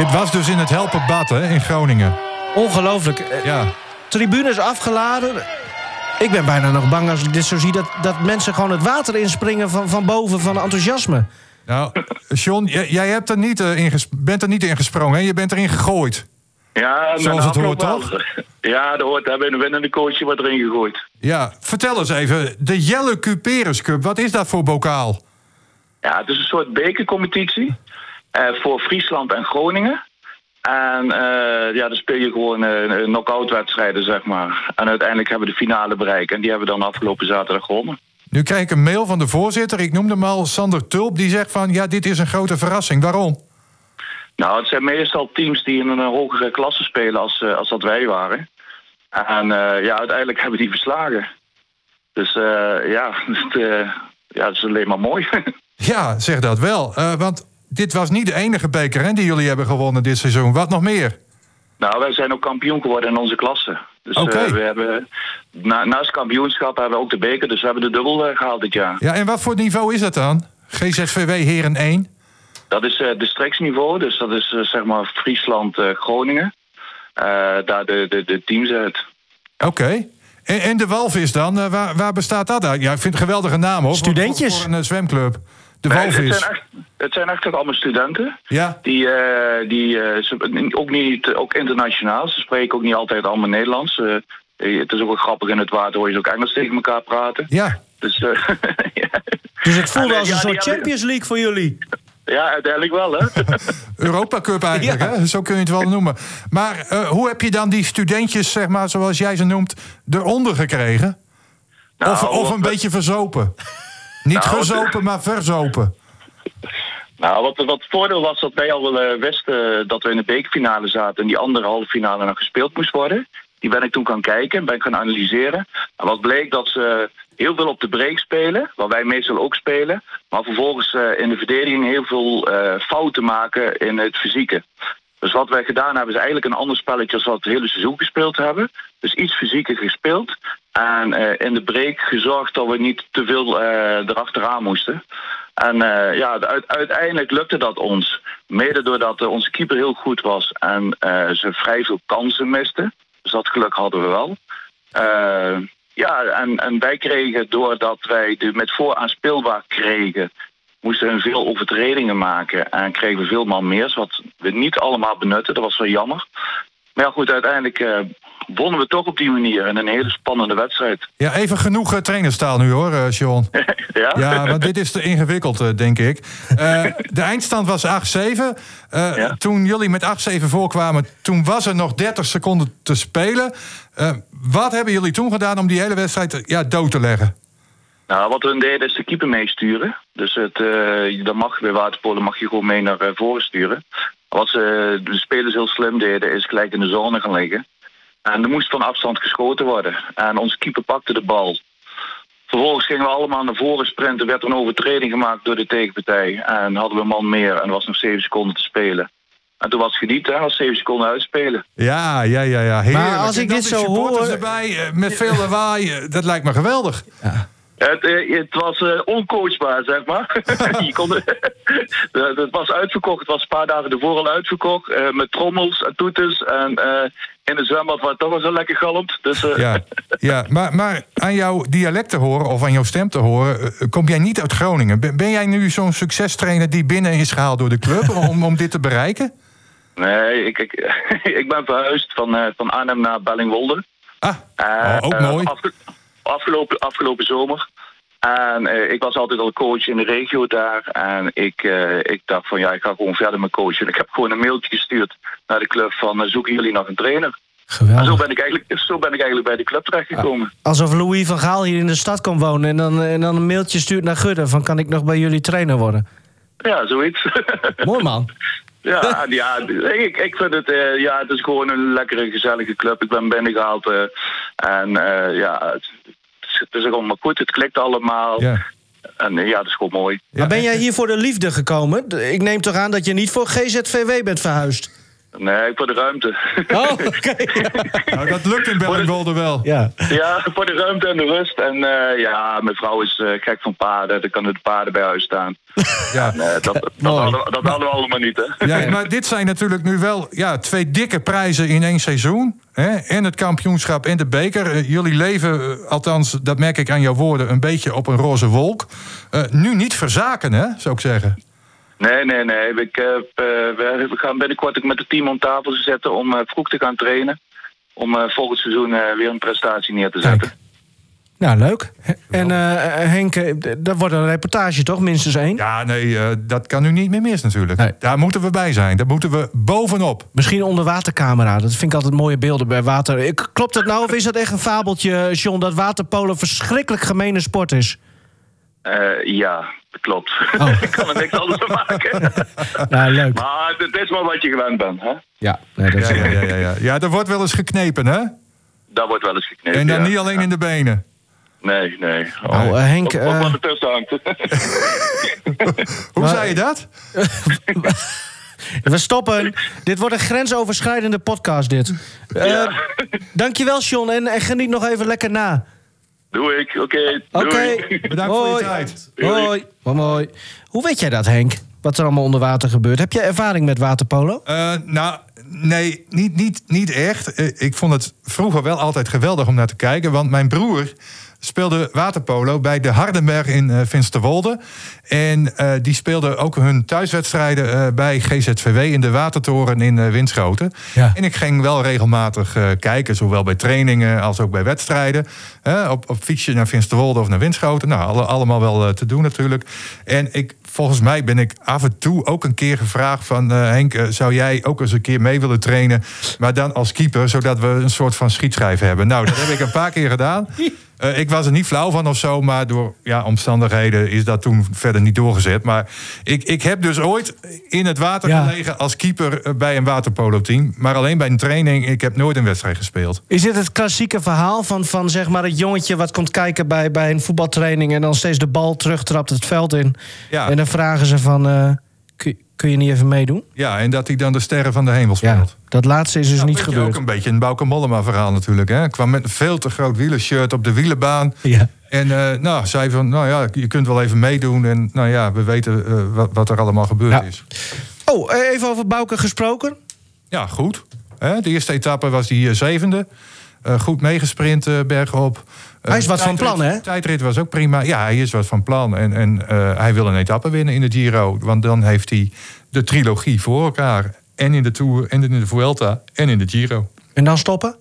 Dit was dus in het Helperbad hè, in Groningen. Ongelooflijk. Eh, Ja. Tribunes afgeladen. Ik ben bijna nog bang als ik dit zo zie... dat, dat mensen gewoon het water inspringen van, van boven van enthousiasme. Nou, John, jij, hebt er niet, eh, in ges- bent er niet in gesprongen, hè? je bent erin gegooid. Ja, Zoals het hoort, wel. Ja, dat hoort. Daar hebben een winnende coachje wat erin gegooid. Ja, vertel eens even, de Jelle Cuperus Cup, wat is dat voor bokaal? Ja, het is een soort bekercompetitie voor Friesland en Groningen. En eh, ja, dan speel je gewoon eh knock-out wedstrijden, zeg maar. En uiteindelijk hebben we de finale bereikt. En die hebben we dan afgelopen zaterdag gewonnen. Nu krijg ik een mail van de voorzitter, ik noemde hem al, Sander Tulp, die zegt van, ja, dit is een grote verrassing. Waarom? Nou, het zijn meestal teams die in een hogere klasse spelen als, eh, als dat wij waren. En eh, ja, uiteindelijk hebben die verslagen. Dus eh, ja, het, eh, ja, het is alleen maar mooi. Ja, zeg dat wel. Eh, want dit was niet de enige beker hè, die jullie hebben gewonnen dit seizoen. Wat nog meer? Nou, wij zijn ook kampioen geworden in onze klasse. Dus Oké. eh, we hebben, na, naast kampioenschap hebben we ook de beker. Dus we hebben de dubbel eh, gehaald dit jaar. Ja, en wat voor niveau is dat dan? GZVW Heren 1? Dat is eh districtsniveau. Dus dat is zeg maar Friesland-Groningen. daar de, de, de teams uit. Oké. En, en de Walvis dan, waar, waar bestaat dat uit? Ja, ik vind het een geweldige naam hoor. Studentjes. Voor, voor een zwemclub. De Nee, het, Walvis. zijn echt, het zijn echt allemaal studenten. Ja, Die, eh, die eh, ze- ook niet ook internationaal. Ze spreken ook niet altijd allemaal Nederlands. Eh, het is ook wel grappig in het water hoor je ze ook Engels tegen elkaar praten. ja. Dus eh, ja. Dus het voelde En, als een ja, soort Champions League voor jullie. ja, uiteindelijk wel hè. Europa Cup eigenlijk, Ja. hè? zo kun je het wel noemen. Maar eh, hoe heb je dan die studentjes, zeg maar, zoals jij ze noemt, eronder gekregen? Nou, of, of een beetje verzopen? Niet Nou, gezopen, maar verzopen. Nou, wat, wat het voordeel was dat wij al wel eh, wisten dat we in de bekerfinale zaten en die andere halve finale nog gespeeld moest worden. Die ben ik toen gaan kijken, ben ik gaan analyseren. En wat bleek dat ze heel veel op de break spelen, waar wij meestal ook spelen. Maar vervolgens eh, in de verdediging heel veel eh, fouten maken in het fysieke. Dus wat wij gedaan hebben is eigenlijk een ander spelletje als wat het hele seizoen gespeeld hebben. Dus iets fysieker gespeeld. En eh, in de break gezorgd dat we niet te veel eh erachteraan moesten. En eh, ja, uit- uiteindelijk lukte dat ons. Mede doordat onze keeper heel goed was en ze vrij veel kansen misten. Dus dat geluk hadden we wel. Ja, en, en wij kregen, doordat wij de met vooraan speelbaar kregen, moesten we veel overtredingen maken. En kregen we veel man meer, wat we niet allemaal benutten. Dat was wel jammer. Maar ja, goed, uiteindelijk eh, wonnen we toch op die manier in een hele spannende wedstrijd. Ja, even genoeg uh, trainerstaal nu hoor, uh, Sean. ja? Ja, want dit is te ingewikkeld, denk ik. De eindstand was 8-7. Uh, ja. Toen jullie met 8-7 voorkwamen, toen was er nog 30 seconden te spelen. Wat hebben jullie toen gedaan om die hele wedstrijd ja, dood te leggen? Nou, wat we deden is de keeper meesturen. Dus het, dan mag bij waterpolen mag je gewoon mee naar voren sturen. Wat ze, de spelers heel slim deden, is gelijk in de zone gaan liggen. En er moest van afstand geschoten worden. En onze keeper pakte de bal. Vervolgens gingen we allemaal naar voren sprinten. werd er een overtreding gemaakt door de tegenpartij. En hadden we een man meer en er was nog 7 seconden te spelen. En toen was het geniet, hè, als 7 seconden uitspelen. Ja, ja, ja, ja. Heerlijk. Maar als ik dit zo hoor... erbij, met veel lawaai, dat lijkt me geweldig. Ja. Het, het, was uh, oncoachbaar, zeg maar. je kon, het was uitverkocht. Het was een paar dagen ervoor al uitverkocht. Uh, met trommels en toeters. En uh, in het zwembad waar het toch wel zo lekker galmt. Dus. Ja, ja maar, maar aan jouw dialect te horen of aan jouw stem te horen... kom jij niet uit Groningen. Ben, ben jij nu zo'n succestrainer die binnen is gehaald door de club... om, om dit te bereiken? Nee, ik, ik, ik ben verhuisd van, van Arnhem naar Bellingwolde. Ah, oh, ook mooi. Afge afgelopen, afgelopen zomer. En uh, ik was altijd al coach in de regio daar. En ik, uh, ik dacht van ja, ik ga gewoon verder met coachen. Ik heb gewoon een mailtje gestuurd naar de club van uh, zoeken jullie nog een trainer? Geweldig. En zo ben ik eigenlijk, zo ben ik eigenlijk bij de club terechtgekomen. Alsof Louis van Gaal hier in de stad kon wonen en dan, en dan een mailtje stuurt naar Gudde van kan ik nog bij jullie trainer worden? Ja, zoiets. Mooi man. Ja, ja ik, ik vind het, uh, ja, het is gewoon een lekkere, gezellige club. Ik ben binnengehaald uh, en uh, ja, het, het is allemaal goed. Het klikt allemaal. Ja. En ja, dat is gewoon mooi. Maar ben jij hier voor de liefde gekomen? Ik neem toch aan dat je niet voor GZVW bent verhuisd? Nee, voor de ruimte. Oh, oké. Nou, dat lukt in Bellingwolde wel. Ja. ja, voor de ruimte en de rust. En eh, ja, mijn vrouw is eh, gek van paarden. Er kunnen de paarden bij huis staan. Ja. Nee, dat, dat, hadden, we- dat hadden we allemaal niet, hè? Ja, maar dit zijn natuurlijk nu wel ja, twee dikke prijzen in één seizoen. Hè? En het kampioenschap en de beker. Eh, jullie leven, eh, althans, dat merk ik aan jouw woorden, een beetje op een roze wolk. Eh, nu niet verzaken, hè, zou ik zeggen. Nee, nee, nee. Ik, heb, eh, we gaan binnenkort ook met het team om tafel zetten om eh, vroeg te gaan trainen. Om eh, volgend seizoen eh, weer een prestatie neer te zetten. Kijk. Nou, leuk. En eh, Henk, dat wordt een reportage toch? Minstens één? Ja, nee, eh, dat kan nu niet meer mis natuurlijk. Nee. Daar moeten we bij zijn. Daar moeten we bovenop. Misschien onderwatercamera. Dat vind ik altijd mooie beelden bij water. Ik, klopt dat nou of is dat echt een fabeltje, John... dat waterpolo een verschrikkelijk gemene sport is? Eh, ja, klopt. Oh. Ik kan er niks anders van maken. Nou, leuk. maar het is maar wat je gewend bent, hè? Ja, nee, dat is Ja, ja, ja, ja, ja. ja, er wordt wel eens geknepen, hè? Dat wordt wel eens geknipt. En dan ja. niet alleen in de benen. Nee, nee. Oh. Nou, eh, Henk, eh, wat ertussen hangt. Hoe Maar- zei je dat? We stoppen. dit wordt een grensoverschrijdende podcast, dit. Eh Ja. dankjewel, John. En, en geniet nog even lekker na. Doe ik, oké. Oké. doei. Bedankt voor je Hoi. tijd. Hoi. Wat mooi. Hoe weet jij dat, Henk? Wat er allemaal onder water gebeurt? Heb je ervaring met waterpolo? Eh, nou, nee, niet, niet, niet echt. Eh, ik vond het vroeger wel altijd geweldig om naar te kijken. Want mijn broer speelde waterpolo bij de Hardenberg in Finsterwolde. En eh, die speelde ook hun thuiswedstrijden eh, bij GZVW in de Watertoren in Winschoten. Ja. En ik ging wel regelmatig kijken, zowel bij trainingen als ook bij wedstrijden. Op, op fietsje naar Finsterwolde of naar Winschoten. Nou, alle- allemaal wel te doen natuurlijk. En ik, volgens mij ben ik af en toe ook een keer gevraagd van... Henk, zou jij ook eens een keer mee willen trainen? Maar dan als keeper, zodat we een soort van schietschijf hebben. Nou, dat heb ik een paar keer gedaan. Eh, ik was er niet flauw van of zo, maar door ja, omstandigheden is dat toen verder niet doorgezet. Maar ik, ik heb dus ooit in het water Ja. gelegen als keeper eh, bij een waterpolo-team. Maar alleen bij een training. Ik heb nooit een wedstrijd gespeeld. Is dit het klassieke verhaal van, van zeg maar het jongetje wat komt kijken bij, bij een voetbaltraining en dan steeds de bal terugtrapt het veld in? Ja. En dan vragen ze van, eh, kun, je niet even meedoen? Ja, en dat hij dan de sterren van de hemel Ja, speelt. dat laatste is dus Ja, niet gebeurd. Ook een beetje een Bauke Mollema verhaal natuurlijk. Hè. Kwam met een veel te groot wielershirt op de wielenbaan. Ja. En eh, nou, zei van, nou ja, je kunt wel even meedoen. En nou ja, we weten eh, wat, wat er allemaal gebeurd Ja. is. Oh, eh, even over Bouke gesproken. Ja, goed. Hè, de eerste etappe was die zevende. Eh, goed meegesprint eh, bergop. Eh, Hij is wat van plan, hè? Tijdrit was ook prima. Ja, hij is wat van plan. En, en eh, hij wil een etappe winnen in de Giro. Want dan heeft hij de trilogie voor elkaar. En in de Tour, en in de Vuelta, en in de Giro. En dan stoppen?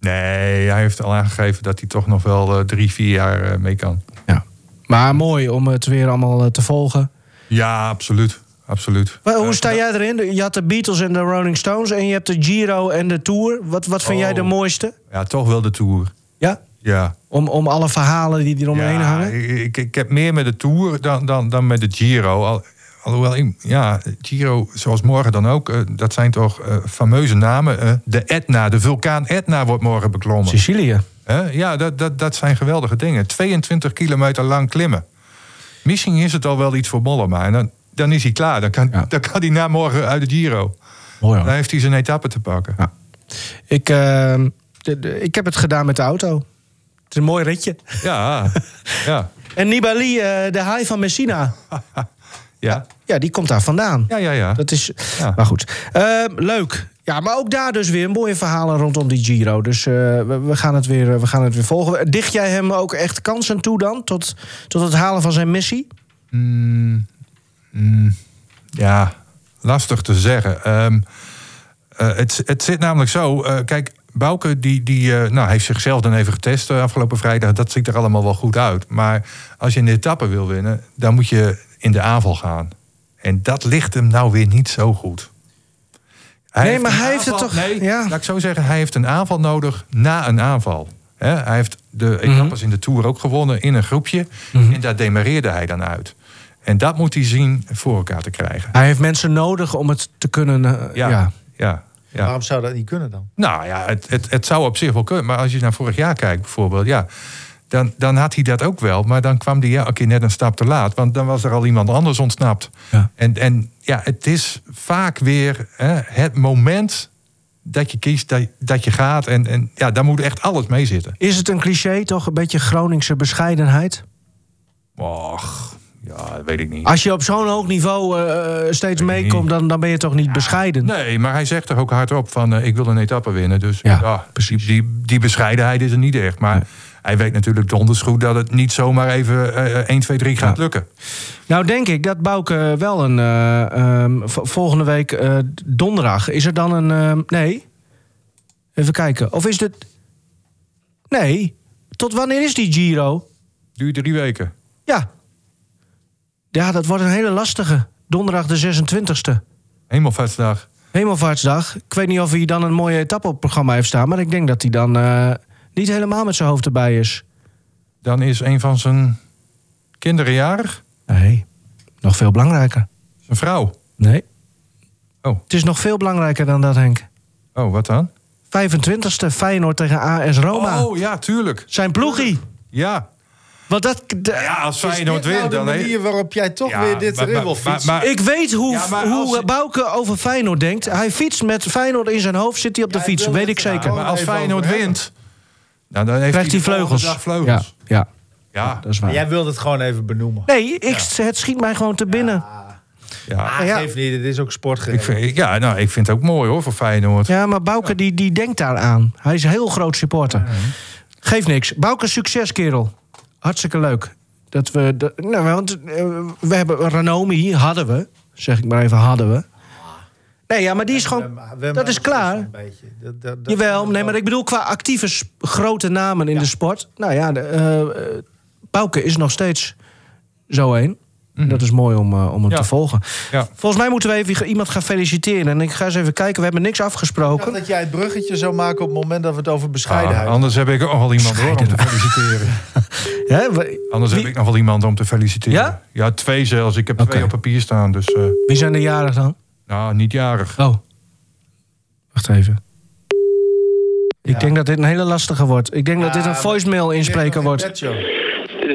Nee, hij heeft al aangegeven dat hij toch nog wel eh, drie, vier jaar eh, mee kan. Ja. Maar mooi om het weer allemaal eh, te volgen. Ja, absoluut. Absoluut. Maar hoe Eh, sta jij erin? Je had de Beatles en de Rolling Stones en je hebt de Giro en de Tour. Wat, wat vind jij Oh. de mooiste? Ja, toch wel de Tour. Ja? Ja. Om, om alle verhalen die eromheen ja, hangen? Ik, ik heb meer met de Tour dan, dan, dan met de Giro. Al, alhoewel, ik- ja, Giro, zoals morgen dan ook, eh, dat zijn toch eh, fameuze namen. De Etna, de vulkaan Etna wordt morgen beklommen. Sicilië. Ja, dat, dat, dat zijn geweldige dingen. 22 kilometer lang klimmen. Misschien is het al wel iets voor Mollema. En dan, dan is hij klaar. Dan kan, Ja. dan kan hij na morgen uit de Giro. Mooi Dan heeft hij zijn etappe te pakken. Ja. Ik, eh, de- de- ik heb het gedaan met de auto. Het is een mooi ritje. Ja, ja, En Nibali, eh, de haai van Messina. ja. Ja, die komt daar vandaan. Ja, ja, ja. Dat is. Ja. Maar goed. Eh, leuk. Ja, maar ook daar dus weer mooie verhalen rondom die Giro. Dus eh, we, we gaan het weer, we gaan het weer volgen. Dicht jij hem ook echt kansen toe dan? Tot, tot het halen van zijn missie? Ja, lastig te zeggen. Ehm, eh, het, het zit namelijk zo. eh, kijk, Bouke die, die, eh, nou, heeft zichzelf dan even getest afgelopen vrijdag. Dat ziet er allemaal wel goed uit. Maar als je een etappe wil winnen, dan moet je in de aanval gaan. En dat ligt hem nou weer niet zo goed. Nee, maar hij heeft het toch- Nee, ja. laat ik zo zeggen, hij heeft een aanval nodig na een aanval. Hij heeft de etappes in de Tour ook gewonnen in een groepje. En daar demareerde hij dan uit. En dat moet hij zien voor elkaar te krijgen. Hij heeft mensen nodig om het te kunnen. eh, Ja, ja. ja. ja, Waarom zou dat niet kunnen dan? Nou ja, het, het, het zou op zich wel kunnen. Maar als je naar vorig jaar kijkt bijvoorbeeld... ja, dan, dan had hij dat ook wel. Maar dan kwam hij elke keer net een stap te laat. Want dan was er al iemand anders ontsnapt. Ja. En, en ja, het is vaak weer hè, het moment dat je kiest, dat, dat je gaat. En, en ja, daar moet echt alles mee zitten. Is het een cliché toch? Een beetje Groningse bescheidenheid? Och, ja, dat weet ik niet. Als je op zo'n hoog niveau eh, steeds Weet ik meekomt, dan, dan ben je toch niet bescheiden? Nee, maar hij zegt toch ook hardop van eh, ik wil een etappe winnen. Dus Ja, ja, precies. Die, die bescheidenheid is er niet echt. Maar hij weet natuurlijk donders goed dat het niet zomaar even eh 1, 2, 3 gaat Ja. lukken. Nou, denk ik dat Bouke wel een. eh, ehm, volgende week eh, donderdag. Is er dan een. ehm, nee. Even kijken. Of is dit. Nee. Tot wanneer is die Giro? Duurt drie weken. Ja. Ja, dat wordt een hele lastige. Donderdag de 26e. Hemelvaartsdag. Hemelvaartsdag. Ik weet niet of hij dan een mooie etappe op het programma heeft staan. Maar ik denk dat hij dan eh, niet helemaal met zijn hoofd erbij is. Dan is een van zijn kinderen jarig. Nee. Nog veel belangrijker. Zijn vrouw. Nee. Oh. Het is nog veel belangrijker dan dat, Henk. Oh, wat dan? 25e Feyenoord tegen AS Roma. Oh, ja, tuurlijk. Zijn ploegie. Ja. Want dat, Ja, als Is Feyenoord dit nou wint, de dan... manier waarop jij toch Ja, weer dit maar- erin wil maar- fietsen? maar- ik weet hoe, Ja, hoe je- Bouke over Feyenoord denkt. Hij fietst met Feyenoord in zijn hoofd, zit hij op de fiets. Weet ik er zeker. nou Maar als Feyenoord wint... Nou, dan heeft Krijgt hij de vleugels. Ja, ja, Ja. dat is waar. Jij wilt het gewoon even benoemen. Nee, ik, het schiet mij gewoon te binnen. ja. Ah, niet, het is ook vind, ja, nou, ik vind het ook mooi hoor, voor Feyenoord. Ja, maar Bouke die, die denkt daar aan. Hij is een heel groot supporter. Geeft niks. Bouke, succes, kerel. Hartstikke leuk. Dat we. de- nou, want eh, we hebben Ranomi, hadden we. Zeg ik maar even, hadden we. Nee, ja, maar die is gewoon. dat is klaar. een beetje. Dat- dat- dat- Jawel, nee, maar ik bedoel qua actieve grote namen in de sport. Nou ja, de, eh, eh, Bouke is nog steeds zo één. Dat is mooi om, eh, om hem Ja. te volgen. Ja. Volgens mij moeten we even iemand gaan feliciteren. En ik ga eens even kijken, we hebben niks Ik afgesproken. dacht dat jij het bruggetje zou maken op het moment dat we het over bescheidenheid Ah, anders heb ik ook nog wel iemand hoor, om te feliciteren. We- Anders Wie- heb ik nog wel iemand om te feliciteren. Ja? Ja, twee zelfs. Ik heb Oké. twee op papier staan. Dus, eh, Wie zijn de jarig dan? nou, niet jarig. Oh. Wacht even. Ik Ja. denk dat dit een hele lastige wordt. Ik denk dat dit een voicemail inspreker wordt. Dit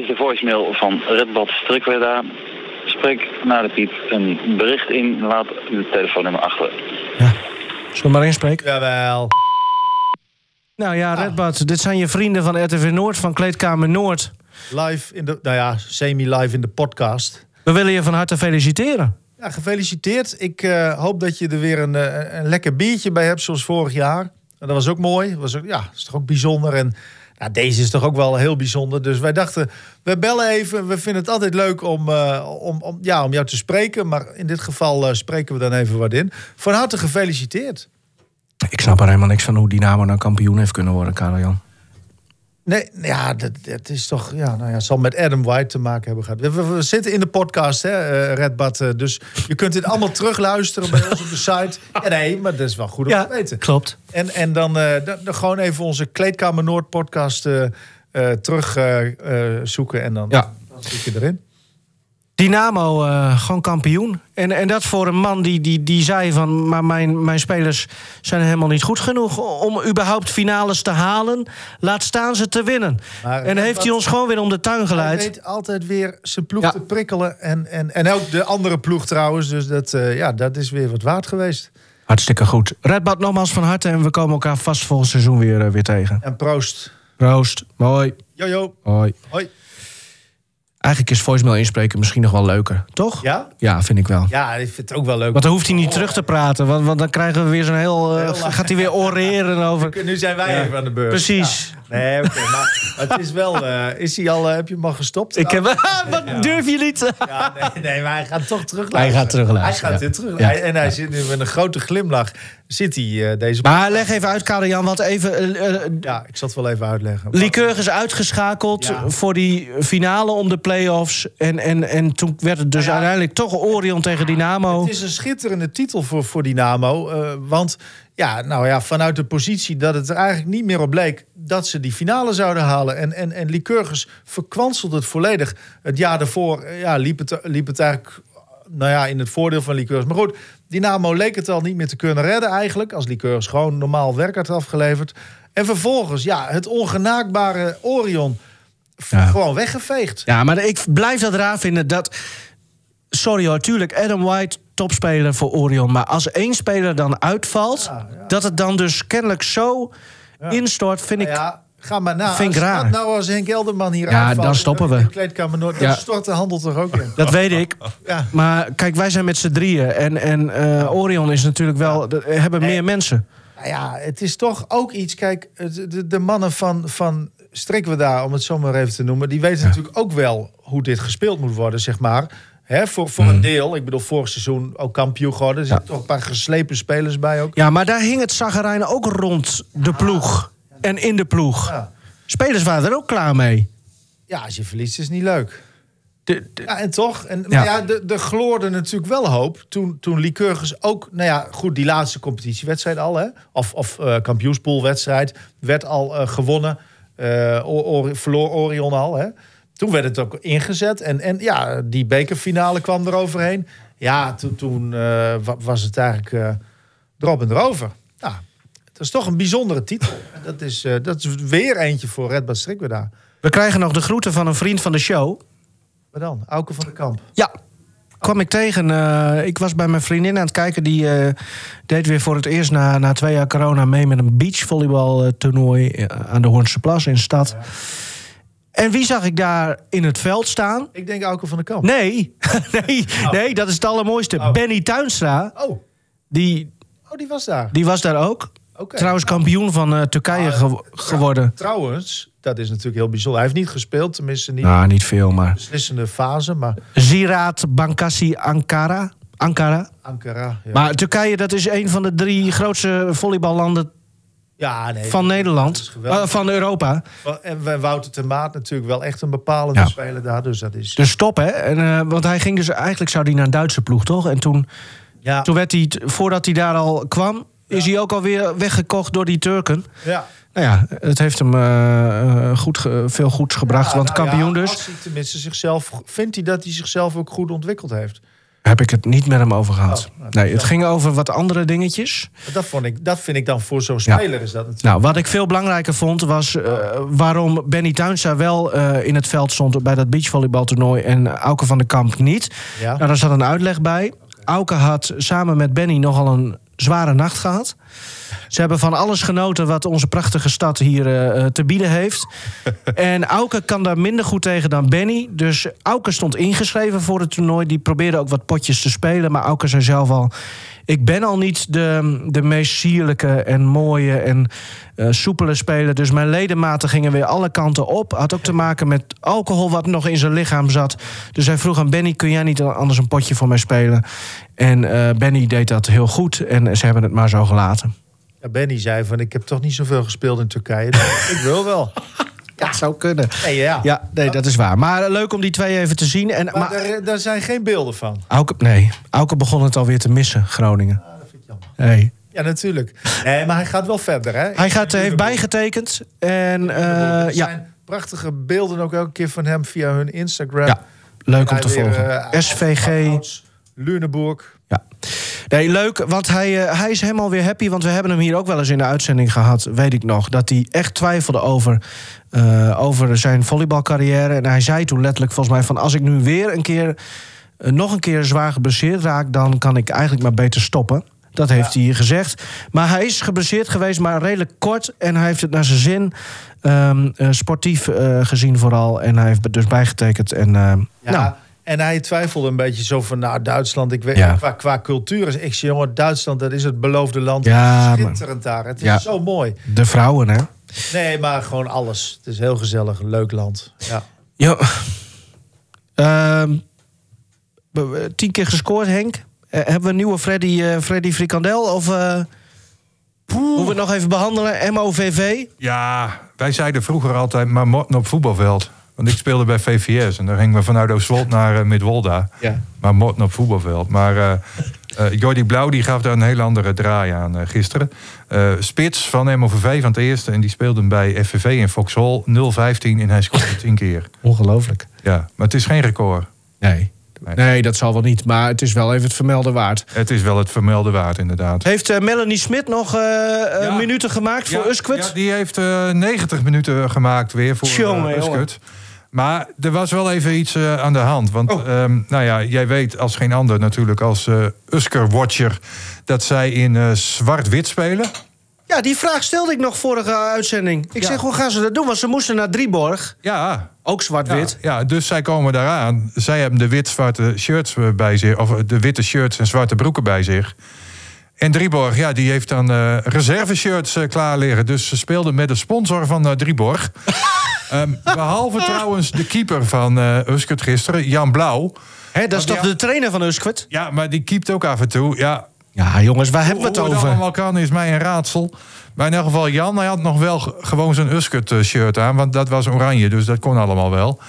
is de voicemail van Redbad Strikweda. Spreek na de piep een bericht in. Laat uw telefoonnummer achter. Ja. Zullen we maar inspreken? Jawel. Nou ja, Redbad, dit zijn je vrienden van RTV Noord, van Kleedkamer Noord. Live in de, nou ja, semi-live in de podcast. We willen je van harte feliciteren. Ja, gefeliciteerd. Ik eh, hoop dat je er weer een, eh, een lekker biertje bij hebt, zoals vorig jaar. En dat was ook mooi. Dat was ook, ja, is toch ook bijzonder. En deze is toch ook wel heel bijzonder. Dus wij dachten, we bellen even. We vinden het altijd leuk om, eh, om, om, ja, om jou te spreken. Maar in dit geval eh, spreken we dan even wat in. Van harte gefeliciteerd. Ik snap er helemaal niks van hoe Dynamo dan kampioen heeft kunnen worden, Karel-Jan. Nee, ja, dat, dat is toch. Ja, nou ja, het zal met Adam White te maken hebben gehad. We, we- we zitten in de podcast, hè, eh, Red Bad. eh, Dus je kunt dit allemaal terugluisteren bij ons op de site. Ja, nee, maar dat is wel goed om te weten. klopt. En, en dan, eh, dan, dan gewoon even onze Kleedkamer Noord podcast eh, eh, terug eh, eh, zoeken. En dan, Ja. dan zit je erin. Dynamo eh, gewoon kampioen. En, en dat voor een man die, die, die zei van... maar mijn, mijn spelers zijn helemaal niet goed genoeg... om überhaupt finales te halen. Laat staan ze te winnen. Maar en dan heeft hij ons gewoon weer om de tuin Hij geleid. weet altijd weer zijn ploeg Ja. te prikkelen. En, en, en ook de andere ploeg trouwens. Dus dat, eh, ja, dat is weer wat waard geweest. Hartstikke goed. Redbad nogmaals van harte... en we komen elkaar vast volgend seizoen weer, eh, weer tegen. En proost. Proost. Mooi. Jojo. Hoi. Hoi. Eigenlijk is voicemail inspreken misschien nog wel leuker, toch? Ja? Ja, vind ik wel. Ja, ik vind het ook wel leuk. Want dan hoeft hij niet terug te praten. Want, want dan krijgen we weer zo'n heel... eh, Heel lang. gaat hij weer oreren over... Nu zijn wij even aan de beurt. Precies. Ja. Nee, oké. maar het is wel... eh, is hij al... eh, heb je hem al gestopt? Ik heb... Wat durf je niet? Ja, nee, nee, maar hij gaat toch terug Hij gaat terugluisteren, Hij gaat ja. weer terug. En hij zit nu met een grote glimlach. Zit hij eh, deze... Maar leg even uit, Karel Jan, want even... eh, Ja, ik zal het wel even uitleggen. Lycurg is uitgeschakeld Ja. voor die finale om de play-offs. En, en, en toen werd het dus Ja. uiteindelijk toch Orion tegen Dynamo. Het is een schitterende titel voor, voor Dynamo. want ja, nou ja, vanuit de positie dat het er eigenlijk niet meer op leek... dat ze die finale zouden halen. En, en, en Lycurgus verkwanselde het volledig. Het jaar daarvoor ja, liep, het, liep het eigenlijk nou ja, in het voordeel van Lycurgus. Maar goed, Dynamo leek het al niet meer te kunnen redden eigenlijk... als Lycurgus gewoon normaal werk had afgeleverd. En vervolgens, ja, het ongenaakbare Orion... Ja. gewoon weggeveegd. Ja, maar ik blijf dat raar vinden dat... Sorry hoor, tuurlijk, Adam White, topspeler voor Orion. Maar als één speler dan uitvalt... dat het dan dus kennelijk zo instort, vind ik... Ga maar na. Vind ik als, raar. wat nou als Henk Elderman hier Ja, uitvalt, dan stoppen we. De kleedkamer dan Ja. stort de handel toch ook in. Dat weet ik. Ja. Maar kijk, wij zijn met z'n drieën. En, en eh, Orion is natuurlijk wel... de- hebben meer mensen. Nou ja, het is toch ook iets. Kijk, de, de mannen van, van Strikweda, om het zo maar even te noemen, die weten natuurlijk ook wel hoe dit gespeeld moet worden, zeg maar. Hè, voor voor Mhm. een deel. Ik bedoel, vorig seizoen ook kampioen geworden. Er zitten toch een paar geslepen spelers bij ook. Ja, maar daar hing het zaggerijn ook rond de ploeg. En in de ploeg. Ja. Spelers waren er ook klaar mee. Ja, als je verliest is het niet leuk. De- de- Ja, en toch. En, Ja. Maar ja, de, de gloorde natuurlijk wel hoop. Toen, toen Lycurgus ook, nou ja, goed, die laatste competitiewedstrijd al, hè? Of, of eh kampioenspoolwedstrijd, werd al eh, gewonnen. Eh, O- Ori- verloor Orion al, hè? Toen werd het ook ingezet. En, en ja, die bekerfinale kwam er overheen. Ja, toen, toen eh, wa- was het eigenlijk eh erop en erover. Dat is toch een bijzondere titel. Dat is, eh, dat is weer eentje voor Red Bull Strikweda. We krijgen nog de groeten van een vriend van de show. Maar dan, Auke van de Kamp. Ja. Kwam ik tegen. eh, ik was bij mijn vriendin aan het kijken. Die eh, deed weer voor het eerst na, na twee jaar corona mee met een beachvolleybaltoernooi aan de Hoornse Plas in de stad. En wie zag ik daar in het veld staan? Ik denk Auke van de Kamp. Nee, nee, nee, dat is het allermooiste. Oh. Benny Tuinstra, Oh, die, oh, die was daar. die was daar ook. Trouwens kampioen van eh, Turkije Ah, gew- geworden. Trouwens, dat is natuurlijk heel bijzonder. Hij heeft niet gespeeld, tenminste niet Nou, niet veel, maar... de beslissende fase. Maar Ziraat Bankassi Ankara. Ankara. Ankara. Ja, Maar Turkije, dat is een van de drie grootste volleyballanden ja nee. van Nederland. Eh, van Europa. En Wouter ten Maat natuurlijk wel echt een bepalende Ja. speler daar. Dus dat is... Dus top, hè? En, eh, want hij ging dus... Eigenlijk zou hij naar een Duitse ploeg, toch? En toen, Ja, toen werd hij... Voordat hij daar al kwam... is hij ook alweer weggekocht door die Turken. ja. Nou ja, het heeft hem eh, eh, goed ge- veel goeds gebracht. Ja, want nou kampioen ja, dus... Als hij tenminste zichzelf... Vindt hij dat hij zichzelf ook goed ontwikkeld heeft? Heb ik het niet met hem over gehad. Oh, nou, nee, het ging over wat andere dingetjes. Dat, vond ik, dat vind ik dan voor zo'n Ja. speler is dat natuurlijk. Nou, wat ik veel belangrijker vond was eh, waarom Benny Tuinstra wel in het veld stond bij dat beachvolleybaltoernooi en Auke van der Kamp niet. Ja. Nou, daar zat een uitleg bij. Auke had samen met Benny nogal een zware nacht gehad. Ze hebben van alles genoten wat onze prachtige stad hier eh, eh, te bieden heeft. En Auke kan daar minder goed tegen dan Benny. Dus Auke stond ingeschreven voor het toernooi. Die probeerde ook wat potjes te spelen. Maar Auke zei zelf al... Ik ben al niet de, de meest sierlijke en mooie en eh, soepele speler. Dus mijn ledematen gingen weer alle kanten op. Had ook te maken met alcohol wat nog in zijn lichaam zat. Dus hij vroeg aan Benny, kun jij niet anders een potje voor mij spelen? En eh, Benny deed dat heel goed. En ze hebben het maar zo gelaten. Ja, Benny zei van, ik heb toch niet zoveel gespeeld in Turkije. Ik wil wel. Ja, zou kunnen. Nee, ja. Ja, nee, dat is waar. Maar eh, leuk om die twee even te zien. En, Maar, maar daar, daar zijn geen beelden van. Auke, nee, Auke begon het alweer te missen, Groningen. Ah, dat vind ik jammer. Nee. Ja, natuurlijk. Nee, maar hij gaat wel verder, hè? Hij gaat, heeft bijgetekend. En eh, er ja, zijn prachtige beelden ook elke keer van hem via hun Instagram. ja, leuk om te weer, volgen. eh, SVG. Luneburg. Ja. Nee, leuk, want hij, eh, hij is helemaal weer happy. Want we hebben hem hier ook wel eens in de uitzending gehad, weet ik nog. Dat hij echt twijfelde over, eh, over zijn volleybalcarrière. En hij zei toen letterlijk volgens mij van... als ik nu weer een keer, eh, nog een keer zwaar geblesseerd raak... dan kan ik eigenlijk maar beter stoppen. Dat heeft hij hier gezegd. Maar hij is geblesseerd geweest, maar redelijk kort. En hij heeft het naar zijn zin. ehm, eh, sportief gezien vooral. En hij heeft dus bijgetekend. En, Ja, nou, En hij twijfelde een beetje zo van, nou, Duitsland, ik weet Ja. qua, qua cultuur. is- Ik zei, jongen, Duitsland, dat is het beloofde land. Ja, Het is maar- schitterend daar. Het is Ja. zo mooi. de vrouwen, hè? Nee, maar gewoon alles. Het is heel gezellig, een leuk land. Ja. Ja. Ehm, we- tien keer gescoord, Henk. Eh, hebben we een nieuwe Freddy, eh, Freddy Frikandel? Of eh moeten we het nog even behandelen? MOVV? Ja, wij zeiden vroeger altijd, maar Morten op voetbalveld. Want ik speelde bij VVS en dan gingen we vanuit Oostwold naar uh, Midwolda. Ja. Maar Morten op voetbalveld. Maar eh eh, Jordi Blauw die gaf daar een heel andere draai aan eh, gisteren. Eh, Spits van MOVV van het eerste en die speelde hem bij FVV in Vauxhall 0-15 en hij scoorde 10 keer. Ongelooflijk. Ja, maar het is geen record. Nee. Nee. Nee, dat zal wel niet. Maar het is wel even het vermelden waard. Het is wel het vermelden waard inderdaad. Heeft eh, Melanie Smit nog Ja. minuten gemaakt voor ja? Ja, die heeft eh 90 minuten gemaakt weer voor uh. Uskut. Maar er was wel even iets eh, aan de hand. Want ehm, nou ja, jij weet als geen ander natuurlijk als eh Usker-watcher... dat zij in eh, zwart-wit spelen. Ja, die vraag stelde ik nog vorige uitzending. Ik Ja. zeg, hoe gaan ze dat doen? Want ze moesten naar Drieborg. Ja, Ook zwart-wit. Ja, ja, dus zij komen daaraan. Zij hebben de wit-zwarte shirts bij zich. Of de witte shirts en zwarte broeken bij zich. En Drieborg, ja, die heeft dan eh reserve-shirts eh, klaar liggen. Dus ze speelden met de sponsor van eh, Drieborg. Ehm, behalve trouwens de keeper van eh Uskert gisteren, Jan Blauw. Hè, dat is toch de trainer van Uskwet? Ja, maar die keept ook af en toe. Ja, Ja, jongens, waar hebben we het hoe het over? allemaal kan is mij een raadsel. Maar in elk geval, Jan hij had nog wel gewoon zijn Uskert-shirt aan. Want dat was oranje, dus dat kon allemaal wel.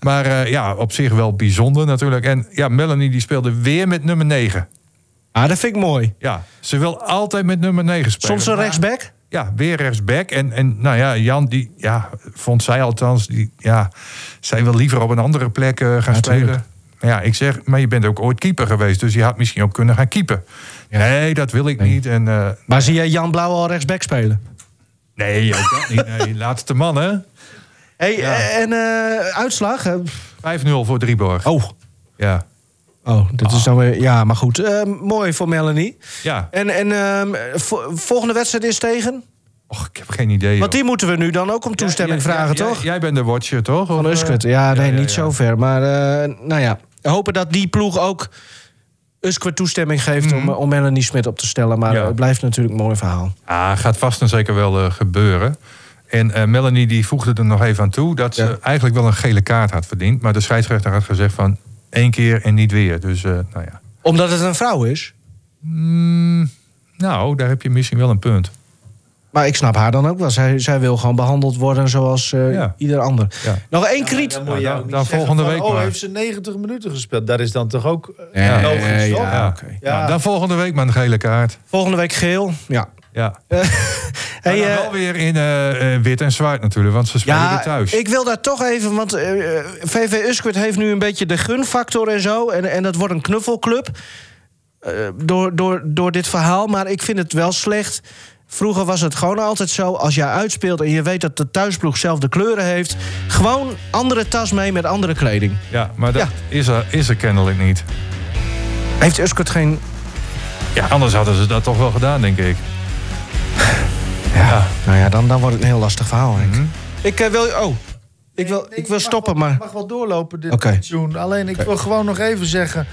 Maar eh, ja, op zich wel bijzonder natuurlijk. En ja, Melanie die speelde weer met nummer 9. Ah, dat vind ik mooi. Ja, ze wil altijd met nummer 9 spelen. Soms een Maar- rechtsback? Ja, weer rechtsback. En, en nou ja, Jan, die ja, vond zij althans, die, ja, zij wil liever op een andere plek eh, gaan spelen. Maar ja, ik zeg, maar je bent ook ooit keeper geweest, dus je had misschien ook kunnen gaan keeper. Nee, dat wil ik niet. En, eh, Maar zie jij Jan Blauw al rechtsback spelen? nee, ook dat niet. Nee, laat het de man, hè? Hey, eh, en eh, uitslag? eh, 5-0 voor Drieborg. Oh. Ja. Oh, dat is dan weer... Ja, maar goed. Eh, mooi voor Melanie. Ja. En, en ehm, vo- volgende wedstrijd is tegen? Och, ik heb geen idee. Want die moeten we nu dan ook om toestemming vragen, toch? Jij bent de watcher, toch? Van eh, Uskut. Ja, nee, niet zo ver. Maar eh, nou ja, hopen dat die ploeg ook Uskut toestemming geeft om, om Melanie Smit op te stellen. Maar Mhm. Het blijft natuurlijk een mooi verhaal. Ah, gaat vast en zeker wel gebeuren. En Melanie die voegde er nog even aan toe dat ze Ja. eigenlijk wel een gele kaart had verdiend. Maar de scheidsrechter had gezegd van één keer en niet weer. Dus eh, nou ja. Omdat het een vrouw is. Mm, nou, daar heb je misschien wel een punt. Maar ik snap haar dan ook wel. Zij, zij wil gewoon behandeld worden zoals eh, Ja. ieder ander. Ja. Nog één kriet. Dan moet je Nou, ook dan- zeggen volgende van, week Oh, maar. heeft ze 90 minuten gespeeld? Dat is dan toch ook eh, Ja, logisch, ja, ja. Ja. Nou, dan volgende week maar een gele kaart. Volgende week geel. Ja. Ja. Hey, eh, wel weer in eh, eh, wit en zwart natuurlijk, want ze spelen ja, weer thuis. ik wil daar toch even, want eh, VV Uskwit heeft nu een beetje de gunfactor en zo. En, en dat wordt een knuffelclub door, door, door dit verhaal. Maar ik vind het wel slecht. Vroeger was het gewoon altijd zo, als jij uitspeelt... en je weet dat de thuisploeg zelf de kleuren heeft... gewoon andere tas mee met andere kleding. Ja, maar dat Ja. Is, er, is er kennelijk niet. Heeft Uskwit geen... Ja, anders hadden ze dat toch wel gedaan, denk ik. Ja, nou ja, dan, dan wordt het een heel lastig verhaal, Henk. Mhm. Ik eh, wil... Oh, ik wil, Nee, ik wil mag stoppen, wel- maar... mag wel doorlopen, dit Oké. tune. Alleen, ik wil gewoon nog even zeggen...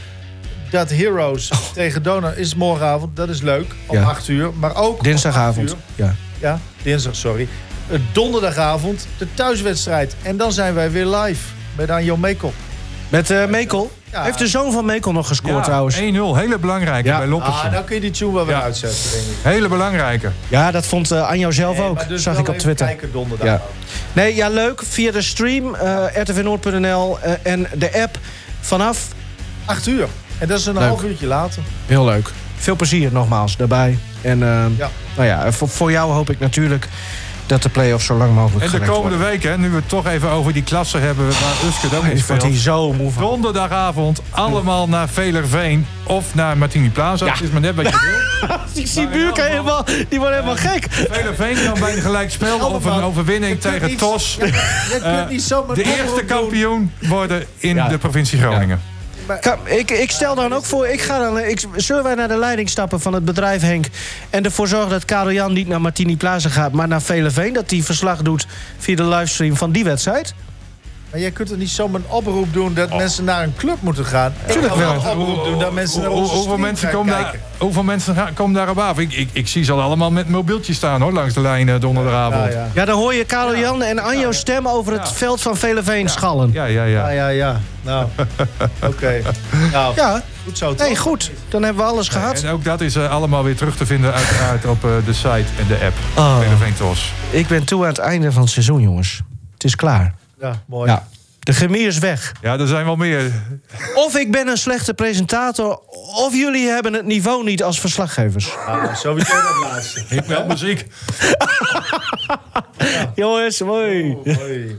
dat Heroes tegen Donar is morgenavond. Dat is leuk, om Oh. Ja. 8 uur. Maar ook Dinsdagavond. 8 uur. Ja. Ja, dinsdag, sorry. Eh, Donderdagavond, de thuiswedstrijd. En dan zijn wij weer live met Anjo Mekel. Met eh, Mekel. Ja. Heeft de zoon van Mekel nog gescoord Ja, trouwens? 1-0, hele belangrijke Ja. bij Loppersen. Ah, nou kun je die tune wel weer Ja. uitzetten, denk ik. Hele belangrijke. Ja, dat vond eh, Anjo zelf Nee, ook. dus Zag ik op Twitter. kijken donderdag. Ja. Nee, ja, leuk. Via de stream, eh rtvnoord.nl eh, en de app vanaf. 8 uur. En dat is een Leuk. half uurtje later. Heel leuk. Veel plezier nogmaals daarbij. En Ja. nou ja, voor, voor jou hoop ik natuurlijk dat de play-offs zo lang mogelijk En de komende worden. hè, nu we het toch even over die klasse hebben... waar Uskert ook hier speelt. zo moe van. Donderdagavond allemaal naar Velerveen of naar Martini Plaza. Het is maar net wat je wil. Ik zie Maar Buurk in elk helemaal, die wordt helemaal gek. Velerveen kan bij een gelijkspel of een overwinning tegen TOS... Je kunt Eh, niet zomaar de eerste kampioen worden in Ja. de provincie Groningen. Ik, ik stel dan ook voor, ik ga dan, ik, zullen wij naar de leiding stappen van het bedrijf Henk... en ervoor zorgen dat Karel Jan niet naar Martini Plaza gaat... maar naar Veleveen, dat hij verslag doet via de livestream van die wedstrijd? Maar jij kunt er niet zomaar een oproep doen dat mensen naar een club moeten gaan. Tuurlijk wel een oproep doen dat mensen naar onze hoeveel, mensen gaan komen daar, hoeveel mensen gaan, komen daarop af? Ik, ik, ik zie ze al allemaal met mobieltjes staan hoor, langs de lijn eh, donderdagavond. Ja, Ja, ja. Ja, dan hoor je Karel Jan en Anjo's stem over het veld van Veleveen schallen. ja, ja. Ja, ja, ja. Nou, oké. Nou, Ja, goed zo. nee, toch? goed. Dan hebben we alles gehad. En ook dat is eh, allemaal weer terug te vinden uiteraard op eh, de site en de app. Oh. Velerveen TOS. Ik ben toe aan het einde van het seizoen, jongens. Het is klaar. Ja, mooi. Ja. De chemie is weg. Ja, er zijn wel meer. Of ik ben een slechte presentator... of jullie hebben het niveau niet als verslaggevers. Ah, sowieso dat laatste. Ik meld muziek. Jongens, mooi. Hoi.